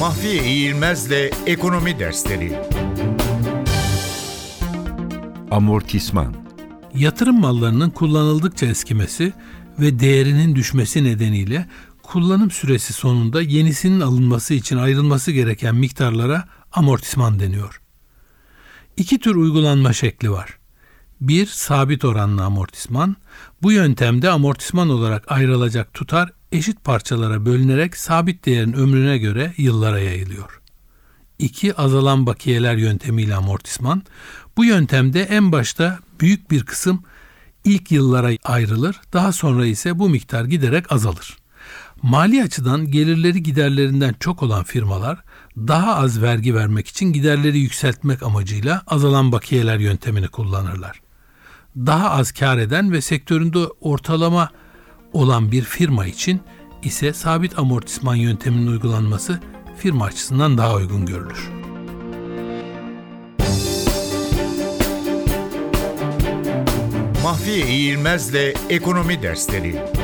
Mahfiye İğilmez'le Ekonomi Dersleri Amortisman Yatırım mallarının kullanıldıkça eskimesi ve değerinin düşmesi nedeniyle kullanım süresi sonunda yenisinin alınması için ayrılması gereken miktarlara amortisman deniyor. İki tür uygulanma şekli var. Bir sabit oranlı amortisman. Bu yöntemde amortisman olarak ayrılacak tutar eşit parçalara bölünerek sabit değerin ömrüne göre yıllara yayılıyor. 2. Azalan bakiyeler yöntemiyle amortisman. Bu yöntemde en başta büyük bir kısım ilk yıllara ayrılır, daha sonra ise bu miktar giderek azalır. Mali açıdan gelirleri giderlerinden çok olan firmalar daha az vergi vermek için giderleri yükseltmek amacıyla azalan bakiyeler yöntemini kullanırlar. Daha az kar eden ve sektöründe ortalama olan bir firma için ise sabit amortisman yönteminin uygulanması firma açısından daha uygun görülür. Mahfiye İğilmez'le Ekonomi Dersleri